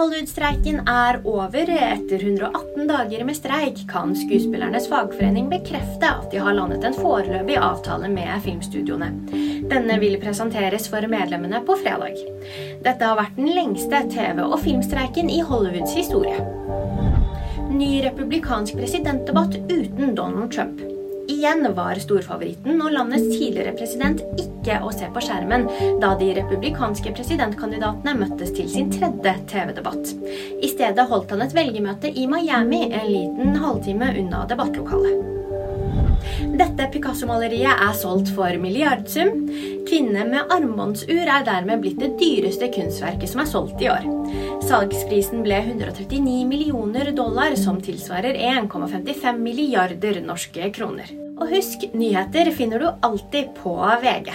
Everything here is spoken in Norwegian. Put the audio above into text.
Hollywood-streiken er over. Etter 118 dager med streik kan skuespillernes fagforening bekrefte at de har landet en foreløpig avtale med filmstudioene. Denne vil presenteres for medlemmene på fredag. Dette har vært den lengste TV- og filmstreiken i Hollywoods historie. Ny republikansk presidentdebatt uten Donald Trump. Igjen var storfavoritten og landets tidligere president ikke å se på skjermen da de republikanske presidentkandidatene møttes til sin tredje TV-debatt. I stedet holdt han et velgermøte i Miami en liten halvtime unna debattlokalet. Dette Picasso-maleriet er solgt for milliardsum. 'Kvinne med armbåndsur' er dermed blitt det dyreste kunstverket som er solgt i år. Salgsprisen ble 139 millioner dollar, som tilsvarer 1,55 milliarder norske kroner. Og husk, nyheter finner du alltid på VG.